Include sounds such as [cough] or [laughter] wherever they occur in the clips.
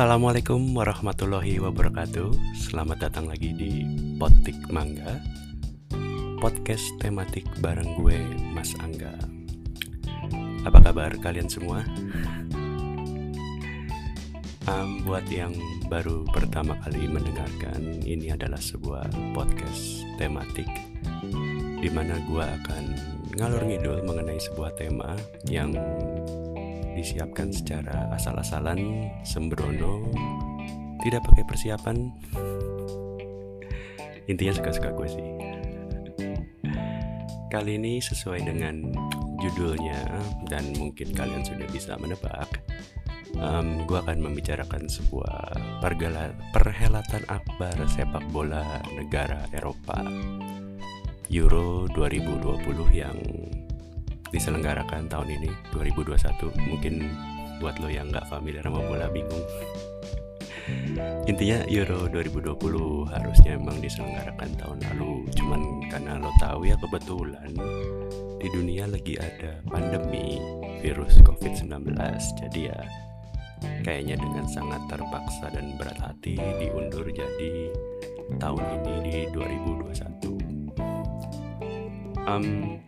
Assalamualaikum warahmatullahi wabarakatuh Selamat datang lagi di Potik Mangga Podcast tematik bareng gue Mas Angga Apa kabar kalian semua? Um, buat yang baru pertama kali mendengarkan Ini adalah sebuah podcast tematik Di mana gue akan ngalor ngidul mengenai sebuah tema Yang disiapkan secara asal-asalan, sembrono, tidak pakai persiapan. Intinya suka-suka gue sih. Kali ini sesuai dengan judulnya dan mungkin kalian sudah bisa menebak, um, gue akan membicarakan sebuah perhelatan akbar sepak bola negara Eropa Euro 2020 yang diselenggarakan tahun ini 2021 mungkin buat lo yang nggak familiar sama bola bingung. Intinya Euro 2020 harusnya emang diselenggarakan tahun lalu. Cuman karena lo tahu ya kebetulan di dunia lagi ada pandemi virus COVID-19 jadi ya kayaknya dengan sangat terpaksa dan berat hati diundur jadi tahun ini di 2021 um,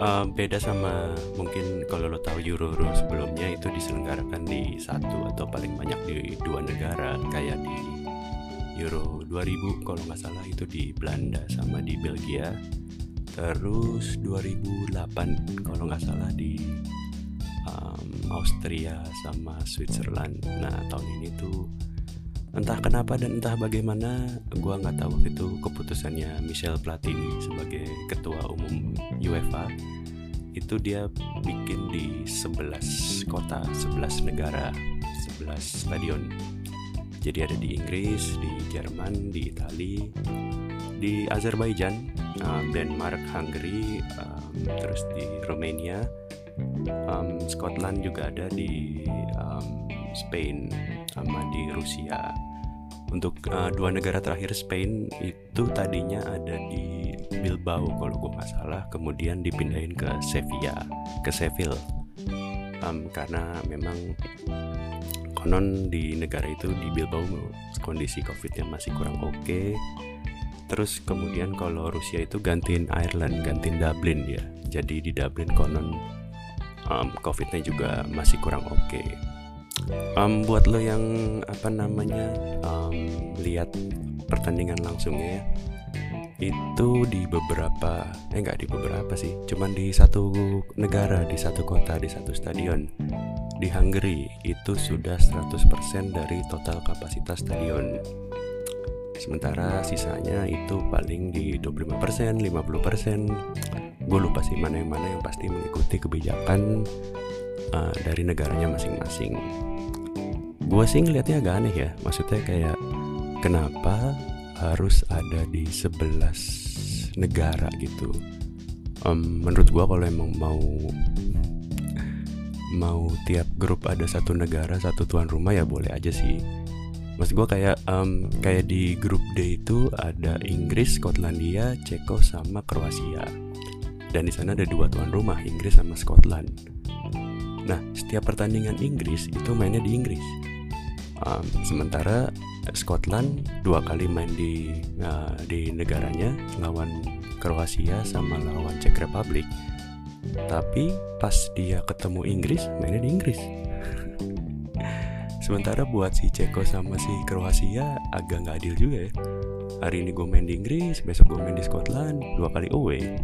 uh, beda sama mungkin kalau lo tahu Euro Euro sebelumnya itu diselenggarakan di satu atau paling banyak di dua negara kayak di Euro 2000 kalau nggak salah itu di Belanda sama di Belgia. Terus 2008 kalau nggak salah di um, Austria sama Switzerland. Nah tahun ini tuh entah kenapa dan entah bagaimana gue nggak tahu waktu itu keputusannya Michel Platini sebagai ketua umum UEFA. Itu dia bikin di 11 kota 11 negara 11 stadion. Jadi ada di Inggris di Jerman di Italia di Azerbaijan um, Denmark Hungary um, terus di Romania. Um, Scotland juga ada di um, Spain sama di Rusia untuk uh, dua negara terakhir Spain itu tadinya ada di Bilbao kalau gue nggak salah kemudian dipindahin ke Sevilla ke Seville. Um, karena memang konon di negara itu di Bilbao kondisi covidnya masih kurang oke. Okay. terus kemudian kalau Rusia itu gantiin Ireland gantiin Dublin ya jadi di Dublin konon um, covidnya juga masih kurang oke. okay um, buat lo yang apa namanya um, lihat pertandingan langsungnya ya itu di beberapa eh enggak di beberapa sih cuman di satu negara di satu kota di satu stadion. Di Hungary itu sudah 100% dari total kapasitas stadion. Sementara sisanya itu paling di 25% 50% gue lupa sih mana yang mana yang pasti mengikuti kebijakan uh, dari negaranya masing-masing gue sih ngeliatnya agak aneh ya maksudnya kayak kenapa harus ada di 11 negara gitu um, menurut gue kalau emang mau mau tiap grup ada satu negara satu tuan rumah ya boleh aja sih Maksud gue kayak um, kayak di grup D itu ada Inggris, Skotlandia, Ceko sama Kroasia. Dan di sana ada dua tuan rumah, Inggris sama Scotland. Nah, setiap pertandingan Inggris itu mainnya di Inggris. Um, sementara Scotland dua kali main di uh, di negaranya lawan Kroasia sama lawan Czech Republic. Tapi pas dia ketemu Inggris mainnya di Inggris. [laughs] Sementara buat si Ceko sama si Kroasia agak nggak adil juga ya. Hari ini gue main di Inggris besok gue main di Scotland dua kali away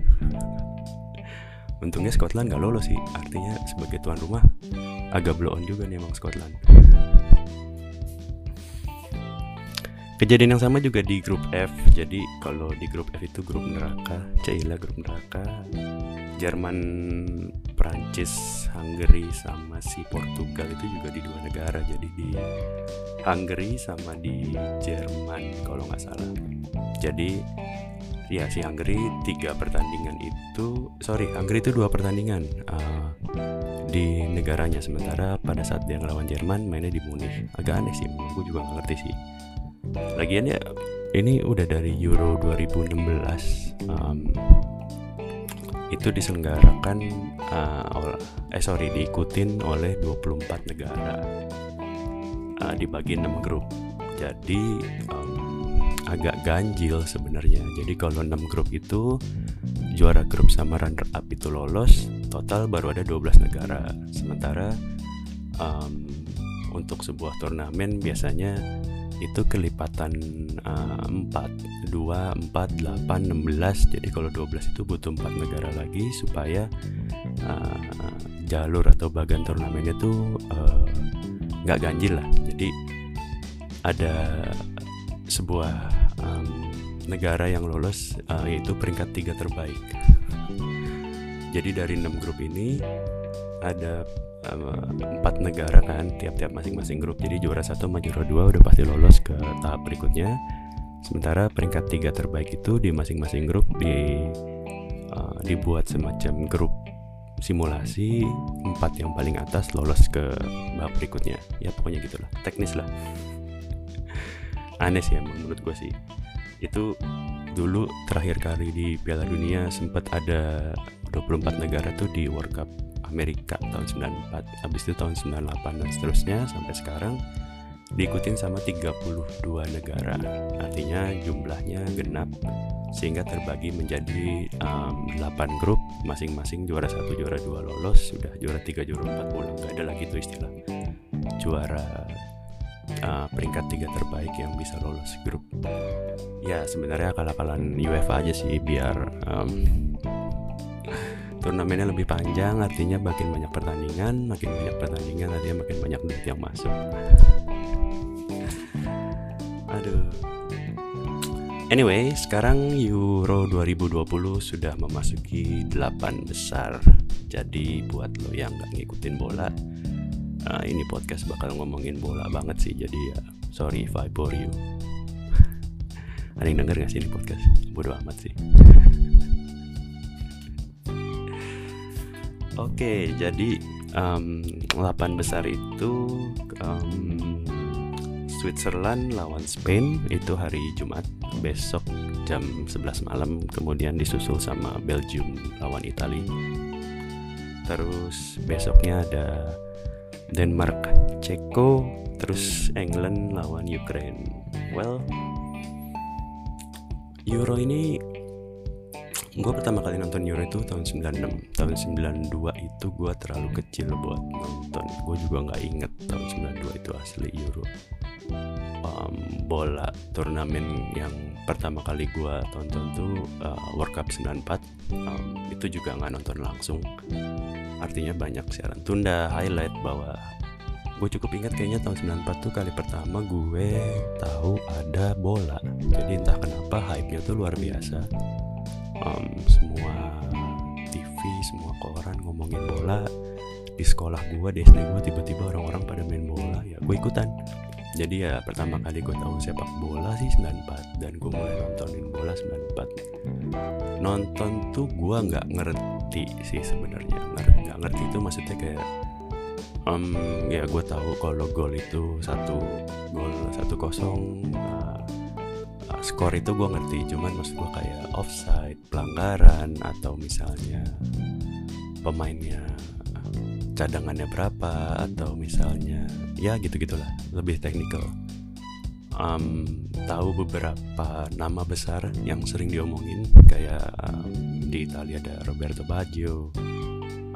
untungnya Scotland nggak lolos sih artinya sebagai tuan rumah agak blow on juga nih emang Scotland Kejadian yang sama juga di grup F. Jadi kalau di grup F itu grup neraka, Caila grup neraka, Jerman, Prancis, Hungary sama si Portugal itu juga di dua negara. Jadi di Hungary sama di Jerman kalau nggak salah. Jadi ya si Hungary tiga pertandingan itu, sorry Hungary itu dua pertandingan. Uh, di negaranya. Sementara pada saat dia ngelawan Jerman mainnya di Munich. Agak aneh sih gue juga nggak ngerti sih. Lagian ya ini udah dari Euro 2016 um, itu diselenggarakan uh, eh sorry diikutin oleh 24 negara uh, dibagi 6 grup. Jadi um, agak ganjil sebenarnya. Jadi kalau 6 grup itu juara grup sama runner up itu lolos total baru ada 12 negara. Sementara um, untuk sebuah turnamen biasanya itu kelipatan uh, 4 2 4 8 16 jadi kalau 12 itu butuh 4 negara lagi supaya uh, jalur atau bagian turnamennya tuh nggak uh, ganjil lah. Jadi ada sebuah um, negara yang lolos uh, yaitu peringkat tiga terbaik. Jadi dari enam grup ini ada empat negara kan tiap-tiap masing-masing grup. Jadi juara satu sama juara dua udah pasti lolos ke tahap berikutnya. Sementara peringkat tiga terbaik itu di masing-masing grup di uh, dibuat semacam grup simulasi empat yang paling atas lolos ke babak berikutnya. Ya pokoknya gitulah teknis lah aneh sih emang menurut gue sih. Itu dulu terakhir kali di Piala Dunia sempat ada 24 negara tuh di World Cup Amerika tahun 94 habis itu tahun 98 dan seterusnya sampai sekarang diikutin sama 32 negara. Artinya jumlahnya genap sehingga terbagi menjadi um, 8 grup masing-masing juara satu juara dua lolos sudah juara tiga juara empat pulang. Nggak ada lagi itu istilah juara uh, peringkat tiga terbaik yang bisa lolos grup. Ya sebenarnya akal-akalan UEFA aja sih biar um, turnamennya lebih panjang artinya makin banyak pertandingan makin banyak pertandingan artinya makin banyak duit yang masuk. Aduh. Anyway sekarang Euro 2020 sudah memasuki 8 besar. Jadi buat lo yang gak ngikutin bola uh, ini podcast bakal ngomongin bola banget sih jadi ya sorry if I bore you. [laughs] Ada yang denger gak sih ini podcast? Bodo amat sih. [laughs] Oke, jadi um, 8 besar itu um, Switzerland lawan Spain itu hari Jumat besok jam 11 malam kemudian disusul sama Belgium lawan Italia. Terus besoknya ada Denmark Ceko terus England lawan Ukraine. Well Euro ini gue pertama kali nonton Euro itu tahun 96 tahun 92 itu gue terlalu kecil buat nonton. Gue juga nggak inget tahun 92 itu asli Euro. Um, bola turnamen yang pertama kali gue tonton tuh uh, World Cup 94 um, itu juga nggak nonton langsung artinya banyak siaran tunda highlight bahwa gue cukup ingat kayaknya tahun 94 tuh kali pertama gue tahu ada bola. Jadi entah kenapa hype-nya tuh luar biasa. Um, semua TV semua koran ngomongin bola. Di sekolah gue di SD gue tiba-tiba orang-orang pada main bola. Ya gue ikutan. Jadi ya pertama kali gue tahu sepak bola sih 94 dan gue mulai nontonin bola 94 nonton tuh gue nggak ngerti sih sebenarnya. Nggak ngerti itu maksudnya kayak um, ya gue tahu kalau gol itu satu gol satu kosong uh, skor itu gue ngerti. Cuman maksud gue kayak offside pelanggaran atau misalnya pemainnya cadangannya berapa atau misalnya ya gitu gitulah lebih teknikal um, tahu beberapa nama besar yang sering diomongin? Kayak um, di Italia ada Roberto Baggio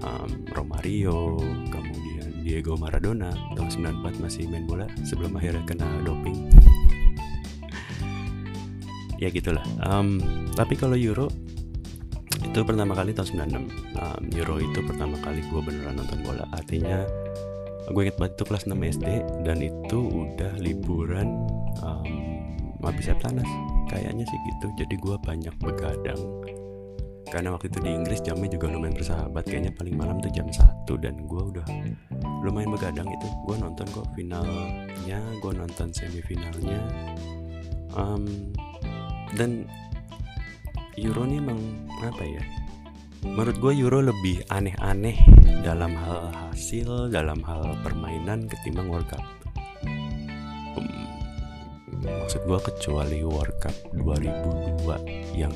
um, Romario kemudian Diego Maradona. Tahun 94 masih main bola sebelum akhirnya kena doping. [laughs] Ya gitulah. Um, tapi kalau Euro itu pertama kali tahun 96 um, Euro itu pertama kali gue beneran nonton bola. Artinya gue inget banget itu kelas 6 SD dan itu udah liburan um, habis Septanas kayaknya sih gitu. Jadi gue banyak begadang. Karena waktu itu di Inggris jamnya juga lumayan bersahabat. Kayaknya paling malam tuh jam 1 dan gue udah lumayan begadang itu gue nonton kok finalnya gue nonton semifinalnya. Um, dan Euro ini emang apa ya? Menurut gue Euro lebih aneh-aneh dalam hal hasil dalam hal permainan ketimbang World Cup. Um, maksud gue kecuali World Cup 2002 yang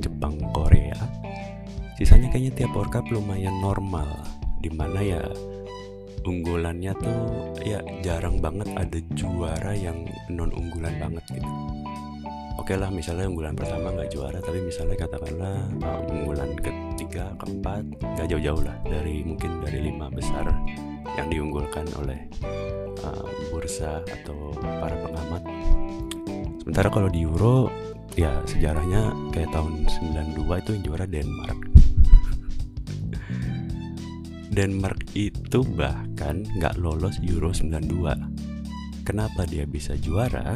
Jepang Korea sisanya kayaknya tiap World Cup lumayan normal. Di mana ya unggulannya tuh ya jarang banget ada juara yang non unggulan banget gitu oke lah misalnya unggulan pertama nggak juara tapi misalnya katakanlah unggulan ketiga keempat nggak jauh-jauh lah dari mungkin dari lima besar yang diunggulkan oleh uh, bursa atau para pengamat. Sementara kalau di Euro ya sejarahnya kayak tahun 92 itu yang juara Denmark. [laughs] Denmark itu bahkan nggak lolos Euro 92 kenapa dia bisa juara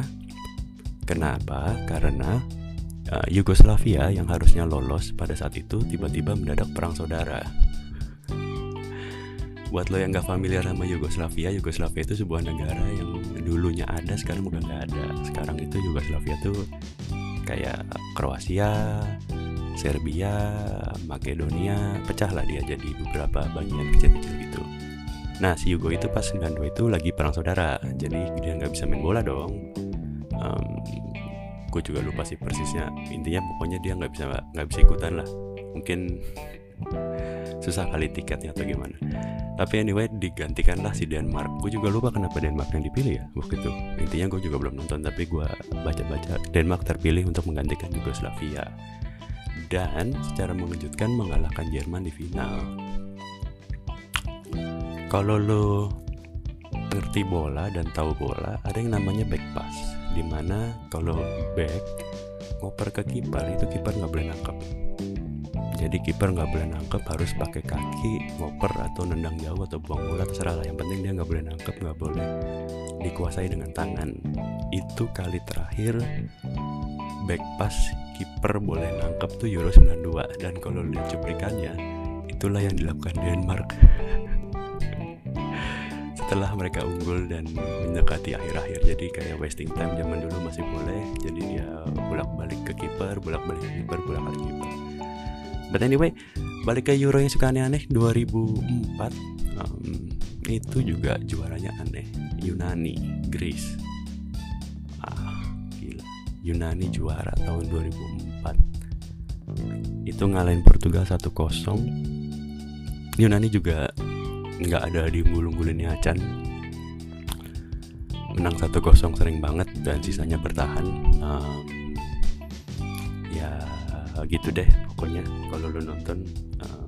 Kenapa? Karena uh, Yugoslavia yang harusnya lolos pada saat itu tiba-tiba mendadak perang saudara. Buat lo yang gak familiar sama Yugoslavia, Yugoslavia itu sebuah negara yang dulunya ada, sekarang udah gak ada. Sekarang itu Yugoslavia tuh kayak Kroasia, Serbia, Makedonia, pecah lah dia jadi beberapa bagian kecil-kecil gitu. Nah si Yugo itu pas 92 itu lagi perang saudara, jadi dia nggak bisa main bola dong um, gue juga lupa sih persisnya. Intinya pokoknya dia nggak bisa nggak bisa ikutan lah. Mungkin [laughs] susah kali tiketnya atau gimana. Tapi anyway digantikanlah si Denmark. Gue juga lupa kenapa Denmark yang dipilih ya waktu itu. Intinya gue juga belum nonton tapi gue baca-baca. Denmark terpilih untuk menggantikan Yugoslavia. Dan secara mengejutkan mengalahkan Jerman di final. Kalau lo ngerti bola dan tahu bola ada yang namanya back pass di mana kalau back ngoper ke kiper itu kiper nggak boleh nangkep. Jadi kiper nggak boleh nangkep harus pakai kaki ngoper atau nendang jauh atau buang bola terserah lah. Yang penting dia nggak boleh nangkep nggak boleh dikuasai dengan tangan. Itu kali terakhir back pass kiper boleh nangkep tuh Euro 92 dan kalau lihat cuplikannya itulah yang dilakukan Denmark [laughs] setelah mereka unggul dan mendekati akhir-akhir. Jadi kayak wasting time zaman dulu masih boleh. Jadi dia bolak-balik ke kiper bolak-balik ke kiper bolak-balik kiper. But anyway balik ke Euro yang suka aneh-aneh 2004 um, itu juga juaranya aneh. Yunani Greece. Ah gila. Yunani juara tahun 2004 itu ngalahin Portugal 1-0 Yunani juga nggak ada di unggul-unggulinnya Acan. Menang 1-0 sering banget dan sisanya bertahan. Um, ya gitu deh pokoknya kalau lo nonton. Um,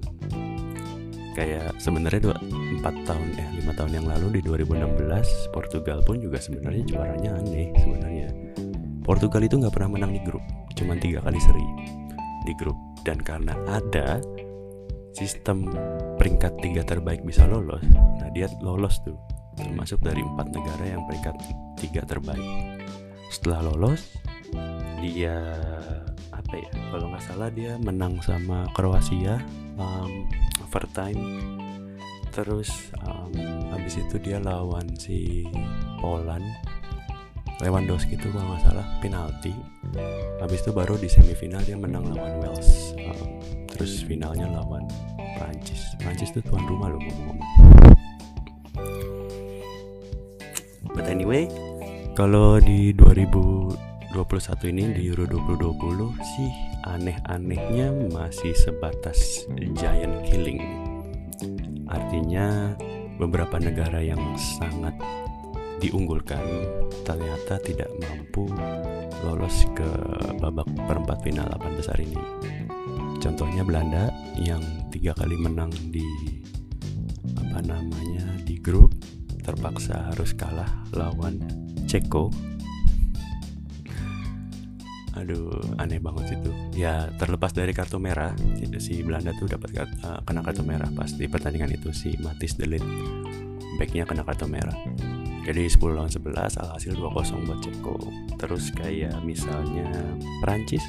kayak sebenarnya dua empat tahun eh lima tahun yang lalu di 2016 Portugal pun juga sebenarnya juaranya aneh sebenarnya. Portugal itu nggak pernah menang di grup cuma tiga kali seri di grup. Dan karena ada sistem peringkat tiga terbaik bisa lolos. Nah dia lolos tuh. Termasuk dari empat negara yang peringkat tiga terbaik. Setelah lolos dia apa ya kalau nggak salah dia menang sama Kroasia um, overtime. Terus um, habis itu dia lawan si Poland. Lewandowski itu kalau nggak salah penalti. Habis itu baru di semifinal dia menang lawan Wales. Um, terus finalnya lawan Prancis. Prancis itu tuan rumah loh ngomong-ngomong. But anyway kalau di 2021 ini di Euro 2020 sih aneh-anehnya masih sebatas giant killing. Artinya beberapa negara yang sangat diunggulkan ternyata tidak mampu lolos ke babak perempat final 8 besar ini contohnya Belanda yang tiga kali menang di apa namanya di grup terpaksa harus kalah lawan Ceko. Aduh aneh banget itu ya terlepas dari kartu merah si Belanda tuh dapat uh, kena kartu merah pas di pertandingan itu si Matis Delit. Backnya kena kartu merah. Jadi 10 lawan 11 alhasil 2-0 buat Ceko. Terus kayak misalnya Prancis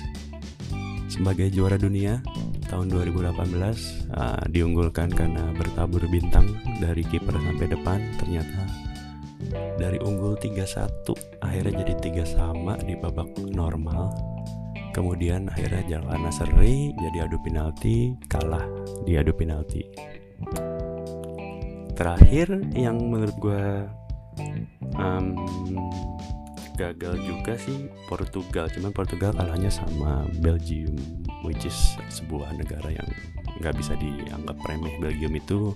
sebagai juara dunia tahun 2018 uh, diunggulkan karena bertabur bintang dari kiper sampai depan. Ternyata dari unggul 3-1 akhirnya jadi tiga sama di babak normal. Kemudian akhirnya jalan seri jadi adu penalti kalah di adu penalti. Terakhir yang menurut gue um, gagal juga sih Portugal. Cuman Portugal kalahnya sama Belgium which is sebuah negara yang nggak bisa dianggap remeh. Belgium itu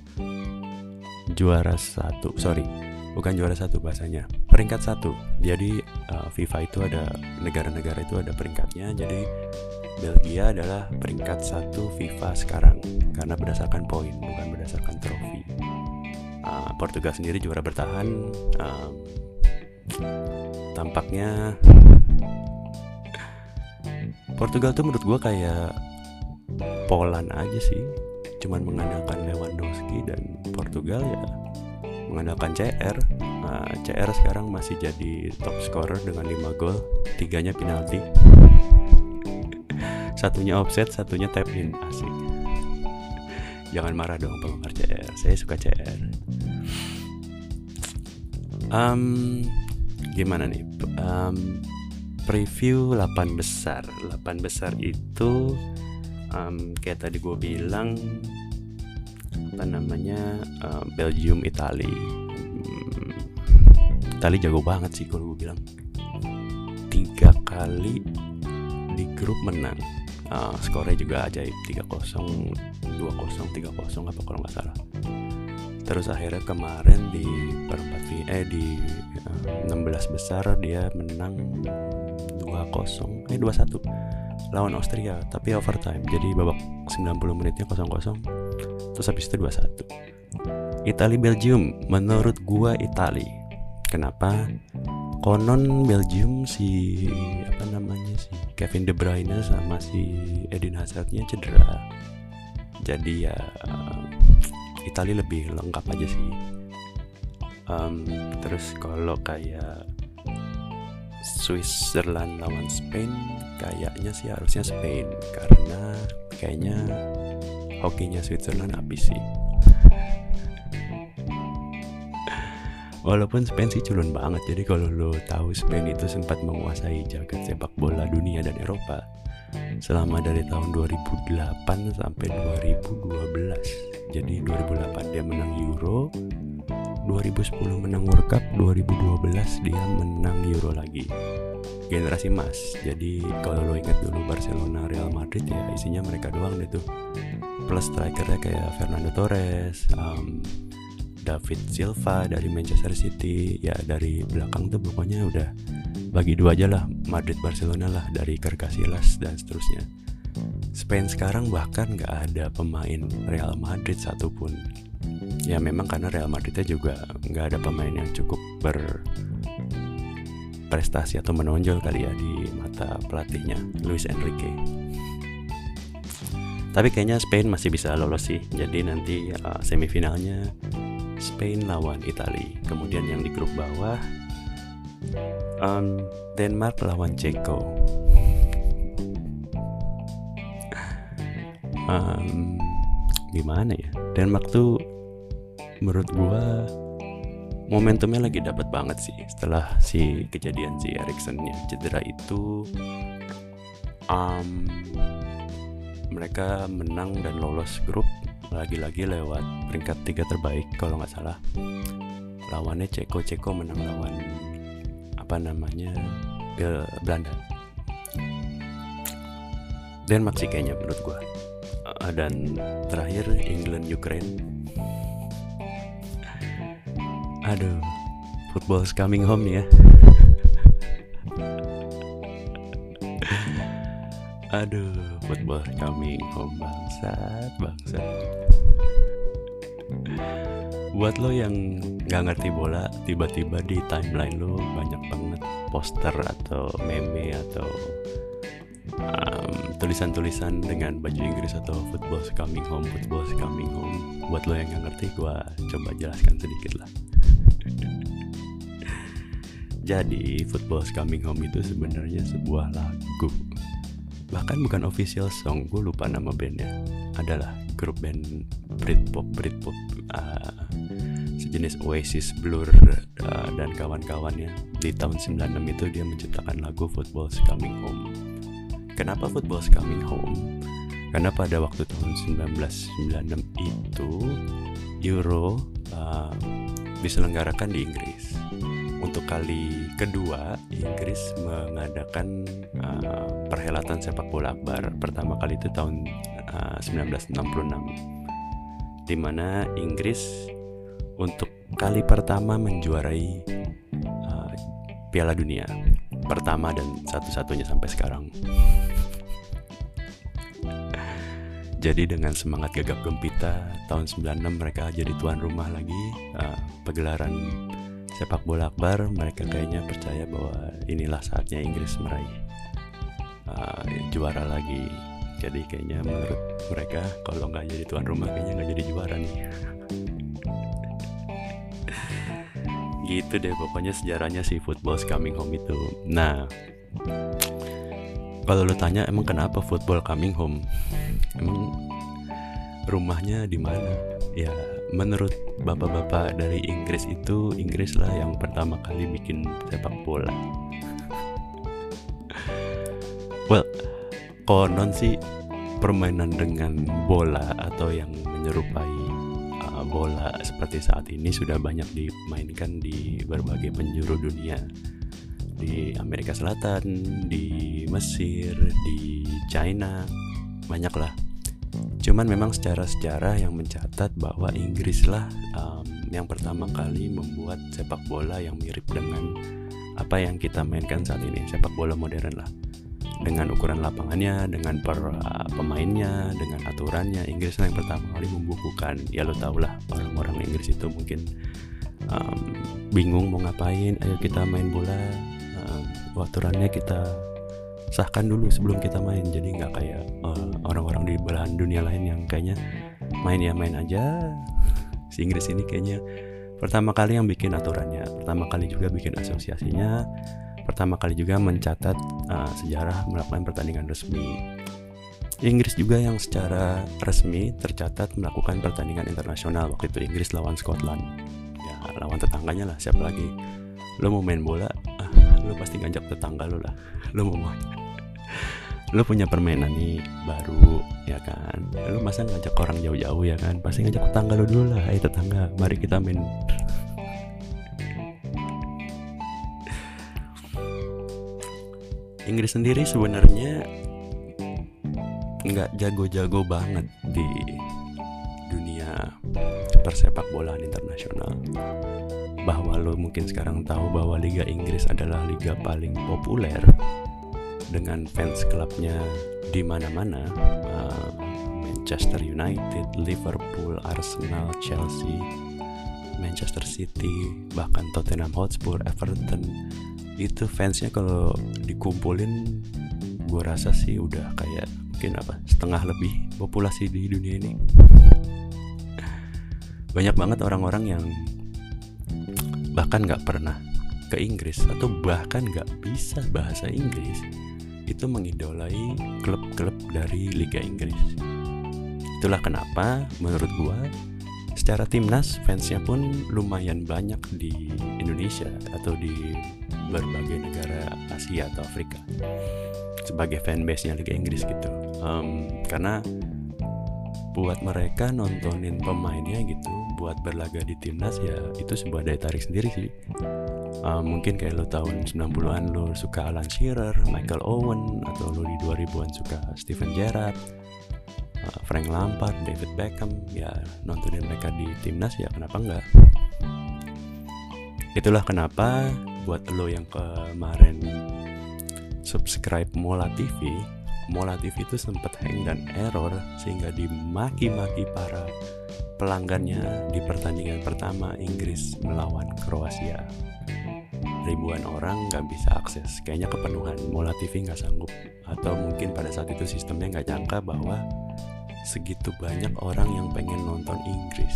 juara satu sorry bukan juara satu bahasanya peringkat satu. Jadi uh, FIFA itu ada negara-negara itu ada peringkatnya. Jadi Belgia adalah peringkat satu FIFA sekarang karena berdasarkan poin bukan berdasarkan trofi. Uh, Portugal sendiri juara bertahan uh, tampaknya Portugal tuh menurut gue kayak Poland aja sih. Cuman mengandalkan Lewandowski dan Portugal ya mengandalkan CR nah, CR sekarang masih jadi top scorer dengan 5 gol tiganya penalti. [laughs] Satunya offset satunya tap in. Asik. Jangan marah dong penggemar CR saya suka CR um, gimana nih? Um, preview 8 besar. 8 besar itu um, kayak tadi gue bilang apa namanya uh, Belgium Itali. Hmm, Itali jago banget sih kalau gue bilang. Tiga kali di grup menang. Uh, skornya juga ajaib 3-0 2-0 3-0 apa kalau nggak salah terus akhirnya kemarin di perempat eh di uh, 16 besar dia menang 2-0 eh 2-1 lawan Austria tapi overtime. Jadi babak 90 menitnya 0-0 terus habis itu 2-1 Itali Belgium. Menurut gua Itali kenapa? Konon Belgium si apa namanya si Kevin De Bruyne sama si Eden Hazardnya cedera. Jadi ya Itali lebih lengkap aja sih. Um, terus kalau kayak Switzerland lawan Spain kayaknya sih harusnya Spain. Karena kayaknya hokinya Switzerland habis sih. [laughs] Walaupun Spain sih culun banget Jadi kalau lo tahu Spain itu sempat menguasai jagat sepak bola dunia dan Eropa Selama dari tahun 2008 sampai 2012 Jadi 2008 dia menang Euro 2010 menang World Cup 2012 dia menang Euro lagi. Generasi emas. Jadi kalau lo ingat dulu Barcelona Real Madrid ya isinya mereka doang deh tuh. Plus strikernya kayak Fernando Torres um, David Silva dari Manchester City. Ya dari belakang tuh pokoknya udah bagi dua aja lah. Madrid Barcelona lah dari Casillas dan seterusnya Spain sekarang bahkan nggak ada pemain Real Madrid satupun. Ya memang karena Real Madridnya juga nggak ada pemain yang cukup berprestasi atau menonjol kali ya di mata pelatihnya Luis Enrique. Tapi kayaknya Spain masih bisa lolos sih. Jadi nanti uh, semifinalnya Spain lawan Italia. Kemudian yang di grup bawah um, Denmark lawan Ceko um, gimana ya? Denmark tuh menurut gua momentumnya lagi dapat banget sih setelah si kejadian si Eriksennya cedera itu. Um, mereka menang dan lolos grup lagi-lagi lewat peringkat tiga terbaik kalau nggak salah. Lawannya Ceko Ceko menang lawan apa namanya Belanda. Denmark sih kayaknya menurut uh, dan terakhir England Ukraine Aduh, football's coming home ya. [laughs] Aduh, football coming home bangsat, bangsat. Buat lo yang nggak ngerti bola, tiba-tiba di timeline lo banyak banget poster atau meme atau um, tulisan-tulisan dengan baju Inggris atau football coming home, football coming home. Buat lo yang nggak ngerti, gue coba jelaskan sedikit lah. [laughs] Jadi, Football's Coming Home itu sebenarnya sebuah lagu. Bahkan bukan official song, gue lupa nama bandnya. Adalah grup band Britpop, Britpop uh, sejenis Oasis, Blur uh, dan kawan-kawannya. Di tahun 96 itu dia menciptakan lagu Football's Coming Home. Kenapa Football's Coming Home? Karena pada waktu tahun 1996 itu Euro uh, diselenggarakan di Inggris? Untuk kali kedua Inggris mengadakan uh, perhelatan sepak bola akbar. Pertama kali itu tahun uh, 1966 di mana Inggris untuk kali pertama menjuarai uh, Piala Dunia pertama dan satu-satunya sampai sekarang. Jadi dengan semangat gagap gempita tahun 96 mereka jadi tuan rumah lagi. Uh, pegelaran sepak bola akbar mereka kayaknya percaya bahwa inilah saatnya Inggris meraih uh, juara lagi. Jadi kayaknya menurut mereka kalau nggak jadi tuan rumah kayaknya nggak jadi juara nih gitu deh pokoknya sejarahnya si football coming home itu. Nah kalau lu tanya emang kenapa football coming home? Emang rumahnya di mana? Ya menurut bapak-bapak dari Inggris itu Inggris lah yang pertama kali bikin sepak bola. [laughs] Well konon sih permainan dengan bola atau yang menyerupai bola seperti saat ini sudah banyak dimainkan di berbagai penjuru dunia di Amerika Selatan, di Mesir, di China, banyak lah Cuman memang secara sejarah yang mencatat bahwa Inggris lah um, yang pertama kali membuat sepak bola yang mirip dengan apa yang kita mainkan saat ini, sepak bola modern lah. Dengan ukuran lapangannya, dengan per, uh, pemainnya, dengan aturannya, Inggris yang pertama kali membukukan. Ya lo tau lah orang-orang Inggris itu mungkin um, bingung mau ngapain, ayo kita main bola, um, aturannya kita sahkan dulu sebelum kita main. Jadi nggak kayak eh, orang-orang di belahan dunia lain yang kayaknya main ya main aja. [laughs] Si Inggris ini kayaknya pertama kali yang bikin aturannya. Pertama kali juga bikin asosiasinya pertama kali juga mencatat uh, sejarah melakukan pertandingan resmi. Inggris juga yang secara resmi tercatat melakukan pertandingan internasional. Waktu itu Inggris lawan Scotland. Ya lawan tetangganya lah siapa lagi? Lo mau main bola? Ah, lo pasti ngajak tetangga lo lah. [laughs] Lo mau main. Lu punya permainan nih baru ya kan? Lu masa ngajak orang jauh-jauh ya kan? Pasti ngajak tetangga lu dulu lah. Ayo tetangga mari kita main Inggris sendiri sebenarnya nggak jago-jago banget di dunia persepak bolaan internasional. Bahwa lo mungkin sekarang tahu bahwa Liga Inggris adalah liga paling populer dengan fans klubnya di mana-mana uh, Manchester United, Liverpool, Arsenal, Chelsea, Manchester City, bahkan Tottenham Hotspur, Everton itu fansnya kalau dikumpulin gue rasa sih udah kayak mungkin apa setengah lebih populasi di dunia ini banyak banget orang-orang yang bahkan nggak pernah ke Inggris atau bahkan nggak bisa bahasa Inggris itu mengidolai klub-klub dari Liga Inggris. Itulah kenapa menurut gua secara timnas fansnya pun lumayan banyak di Indonesia atau di berbagai negara Asia atau Afrika sebagai fanbase-nya Liga Inggris gitu. Um, karena buat mereka nontonin pemainnya gitu buat berlaga di timnas ya itu sebuah daya tarik sendiri sih uh, mungkin kayak lo tahun 90-an lo suka Alan Shearer, Michael Owen atau lo di 2000-an suka Steven Gerrard uh, Frank Lampard, David Beckham ya nontonin mereka di timnas ya kenapa enggak itulah kenapa buat lo yang kemarin subscribe Mola TV Mola TV itu sempat hang dan error sehingga dimaki-maki para pelanggannya di pertandingan pertama Inggris melawan Kroasia. Ribuan orang nggak bisa akses, kayaknya kepenuhan Mola TV nggak sanggup, atau mungkin pada saat itu sistemnya nggak jangka bahwa segitu banyak orang yang pengen nonton Inggris.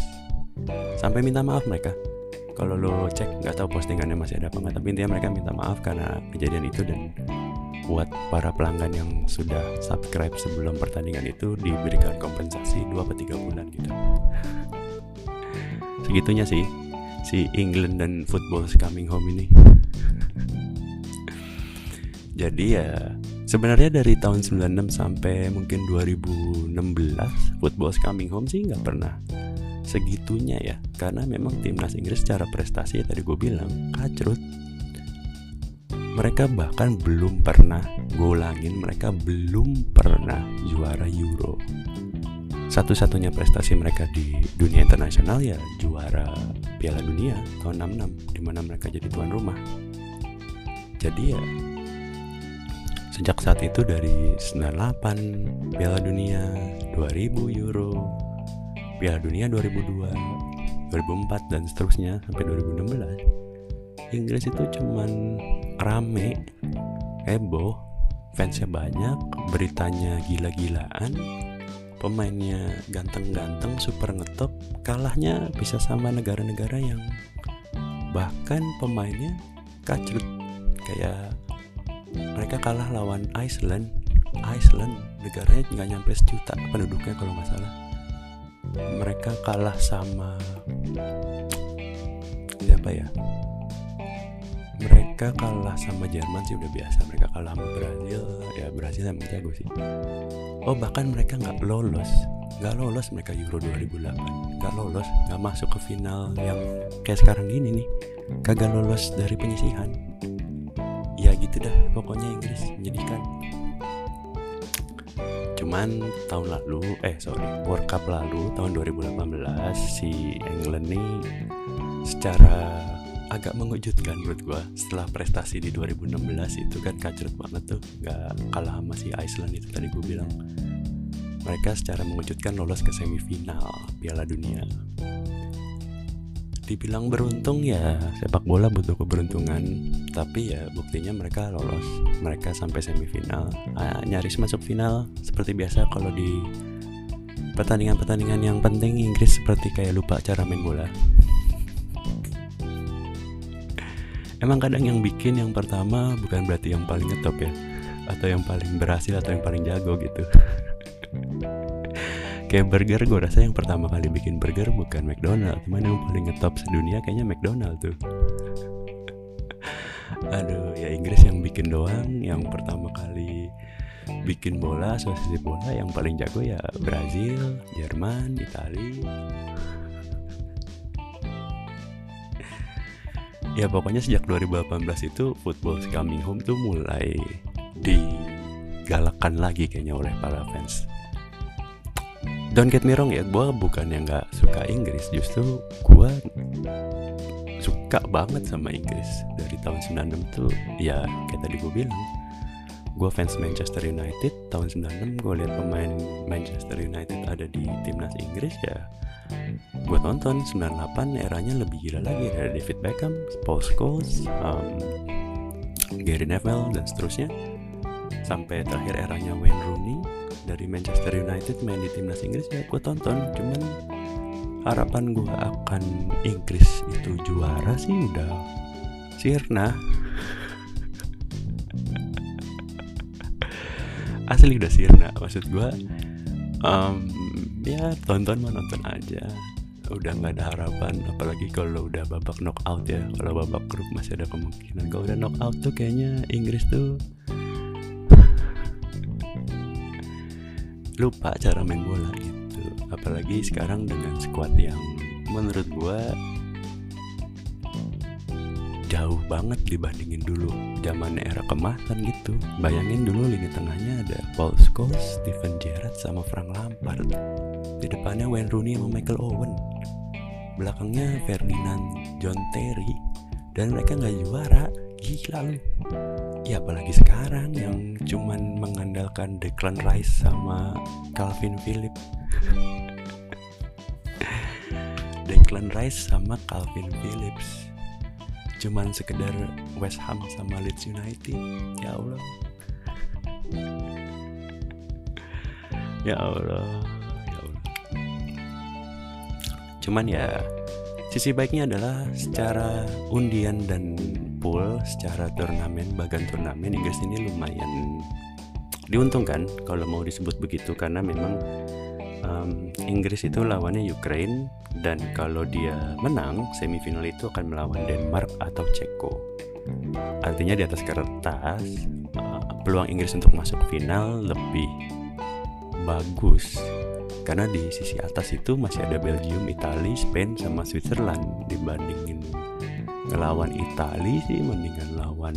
Sampai minta maaf mereka. Kalau lo cek nggak tahu postingannya masih ada apa nggak, tapi intinya mereka minta maaf karena kejadian itu dan buat para pelanggan yang sudah subscribe sebelum pertandingan itu diberikan kompensasi 2 atau 3 bulan gitu. [laughs] Segitunya sih si England dan football coming home ini. [laughs] Jadi ya sebenarnya dari tahun 96 sampai mungkin 2016 football coming home sih nggak pernah segitunya ya. Karena memang timnas Inggris secara prestasi tadi gue bilang kacrut. Mereka bahkan belum pernah golangin mereka belum pernah juara Euro. Satu-satunya prestasi mereka di dunia internasional ya juara Piala Dunia tahun 66 di mana mereka jadi tuan rumah. Jadi ya sejak saat itu dari 98 Piala Dunia, 2000 Euro, Piala Dunia 2002, 2004 dan seterusnya sampai 2016. Inggris itu cuman rame, heboh, fansnya banyak, beritanya gila-gilaan, pemainnya ganteng-ganteng super ngetop kalahnya bisa sama negara-negara yang bahkan pemainnya kacrut kayak mereka kalah lawan Iceland. Iceland negaranya nggak nyampe sejuta penduduknya kalau nggak salah mereka kalah sama siapa ya? Mereka kalah sama Jerman sih udah biasa. Mereka kalah sama Brazil. Ya Brazil emang jago sih. Oh bahkan mereka nggak lolos. Nggak lolos mereka Euro 2008 nggak lolos nggak masuk ke final yang kayak sekarang gini nih. Kagak lolos dari penyisihan. Ya gitu dah. Pokoknya Inggris menyedihkan cuman tahun lalu eh sorry World Cup lalu tahun 2018 si England nih secara agak mengejutkan menurut gue setelah prestasi di 2016 itu kan kacrut banget tuh nggak kalah sama si Iceland itu tadi gue bilang. Mereka secara mengejutkan lolos ke semifinal Piala Dunia dibilang beruntung ya sepak bola butuh keberuntungan. Tapi ya buktinya mereka lolos. Mereka sampai semifinal. Ah, nyaris masuk final seperti biasa kalau di pertandingan-pertandingan yang penting Inggris seperti kayak lupa cara main bola. [laughs] Emang kadang yang bikin yang pertama bukan berarti yang paling ngetop ya atau yang paling berhasil atau yang paling jago gitu kayak burger gue rasa yang pertama kali bikin burger bukan McDonald. Cuman yang paling ngetop sedunia kayaknya McDonald tuh. [laughs] Aduh ya Inggris yang bikin doang. Yang pertama kali bikin bola asosiasi bola yang paling jago ya Brazil Jerman Italia [laughs] ya pokoknya sejak 2018 itu football coming home tuh mulai digalakkan lagi kayaknya oleh para fans don't get me wrong ya gue bukan yang nggak suka Inggris. Justru gue suka banget sama Inggris. Dari tahun 96 tuh ya kayak tadi gue bilang gue fans Manchester United. Tahun 96 gue lihat pemain Manchester United ada di timnas Inggris ya gue tonton. 98 eranya lebih gila lagi ada David Beckham, Paul Scholes, um, Gary Neville dan seterusnya. Sampai terakhir eranya Wayne Rooney dari Manchester United main di timnas Inggris ya gue tonton. Cuman harapan gue akan Inggris itu juara sih udah sirna. [laughs] Asli udah sirna maksud gue um, ya tonton mah nonton aja. Udah nggak ada harapan apalagi kalau udah babak knockout ya. Kalau babak grup masih ada kemungkinan. Kalau udah knockout tuh kayaknya Inggris tuh lupa cara main bola gitu apalagi sekarang dengan skuad yang menurut gua jauh banget dibandingin dulu zaman era kemasan gitu. Bayangin dulu lini tengahnya ada Paul Scholes, Steven Gerrard sama Frank Lampard. Di depannya Wayne Rooney sama Michael Owen. Belakangnya Ferdinand John Terry. Dan mereka nggak juara. Gila lu ya apalagi sekarang yang cuman mengandalkan Declan Rice sama Calvin Phillips [laughs] Declan Rice sama Calvin Phillips. Cuman sekedar West Ham sama Leeds United. Ya Allah. Ya Allah. Ya Allah. Cuman ya sisi baiknya adalah secara undian dan pool secara turnamen bagan turnamen Inggris ini lumayan diuntungkan kalau mau disebut begitu karena memang um, Inggris itu lawannya Ukraine dan kalau dia menang semifinal itu akan melawan Denmark atau Ceko. Artinya di atas kertas uh, peluang Inggris untuk masuk final lebih bagus karena di sisi atas itu masih ada Belgium, Italia, Spain sama Switzerland dibandingin ngelawan Italia sih mendingan lawan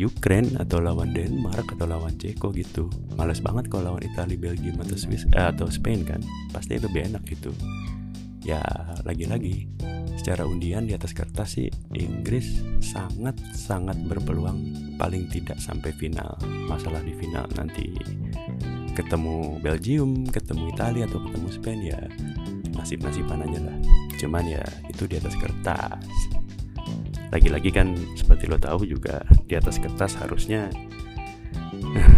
Ukraine atau lawan Denmark atau lawan Ceko gitu. Males banget kalau lawan Italia Belgium atau Swiss eh, atau Spain kan. Pasti lebih enak gitu. Ya lagi-lagi secara undian di atas kertas sih Inggris sangat sangat berpeluang. Paling tidak sampai final. Masalah di final nanti ketemu Belgium ketemu Italia atau ketemu Spain ya nasib-nasiban aja lah. Cuman ya itu di atas kertas lagi-lagi kan seperti lo tahu juga di atas kertas harusnya [laughs]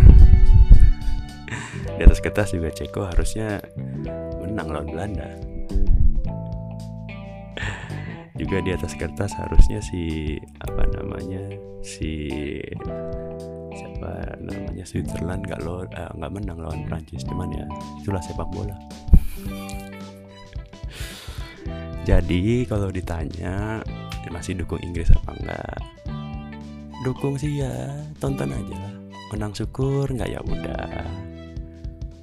di atas kertas juga Ceko harusnya menang lawan Belanda. [laughs] Juga di atas kertas harusnya si apa namanya si siapa namanya Switzerland nggak lo eh, nggak menang lawan Prancis. Cuman ya itulah sepak bola. [laughs] Jadi kalau ditanya masih dukung Inggris apa enggak? Dukung sih ya tonton aja menang syukur nggak ya udah.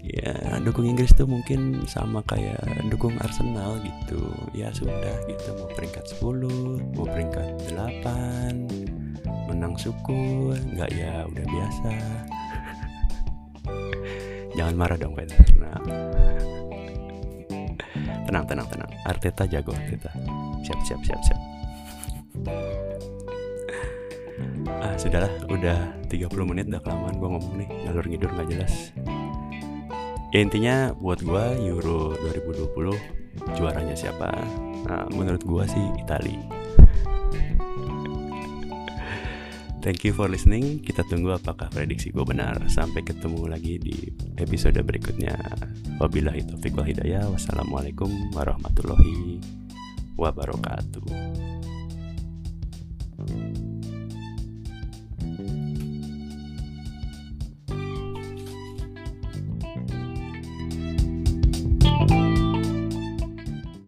Ya dukung Inggris tuh mungkin sama kayak dukung Arsenal gitu. Ya sudah gitu mau peringkat 10 mau peringkat 8 menang syukur nggak ya udah biasa. [laughs] Jangan marah dong Pak Arsenal. [laughs] Tenang tenang tenang. Arteta jago Arteta. Siap siap siap siap ah sudahlah udah 30 menit udah kelamaan gue ngomong nih ngalur ngidur nggak jelas ya intinya buat gue Euro 2020 juaranya siapa nah, menurut gue sih Itali Thank you for listening. Kita tunggu apakah prediksi gue benar. Sampai ketemu lagi di episode berikutnya. Wabillahi taufiq wal hidayah. Wassalamualaikum warahmatullahi wabarakatuh.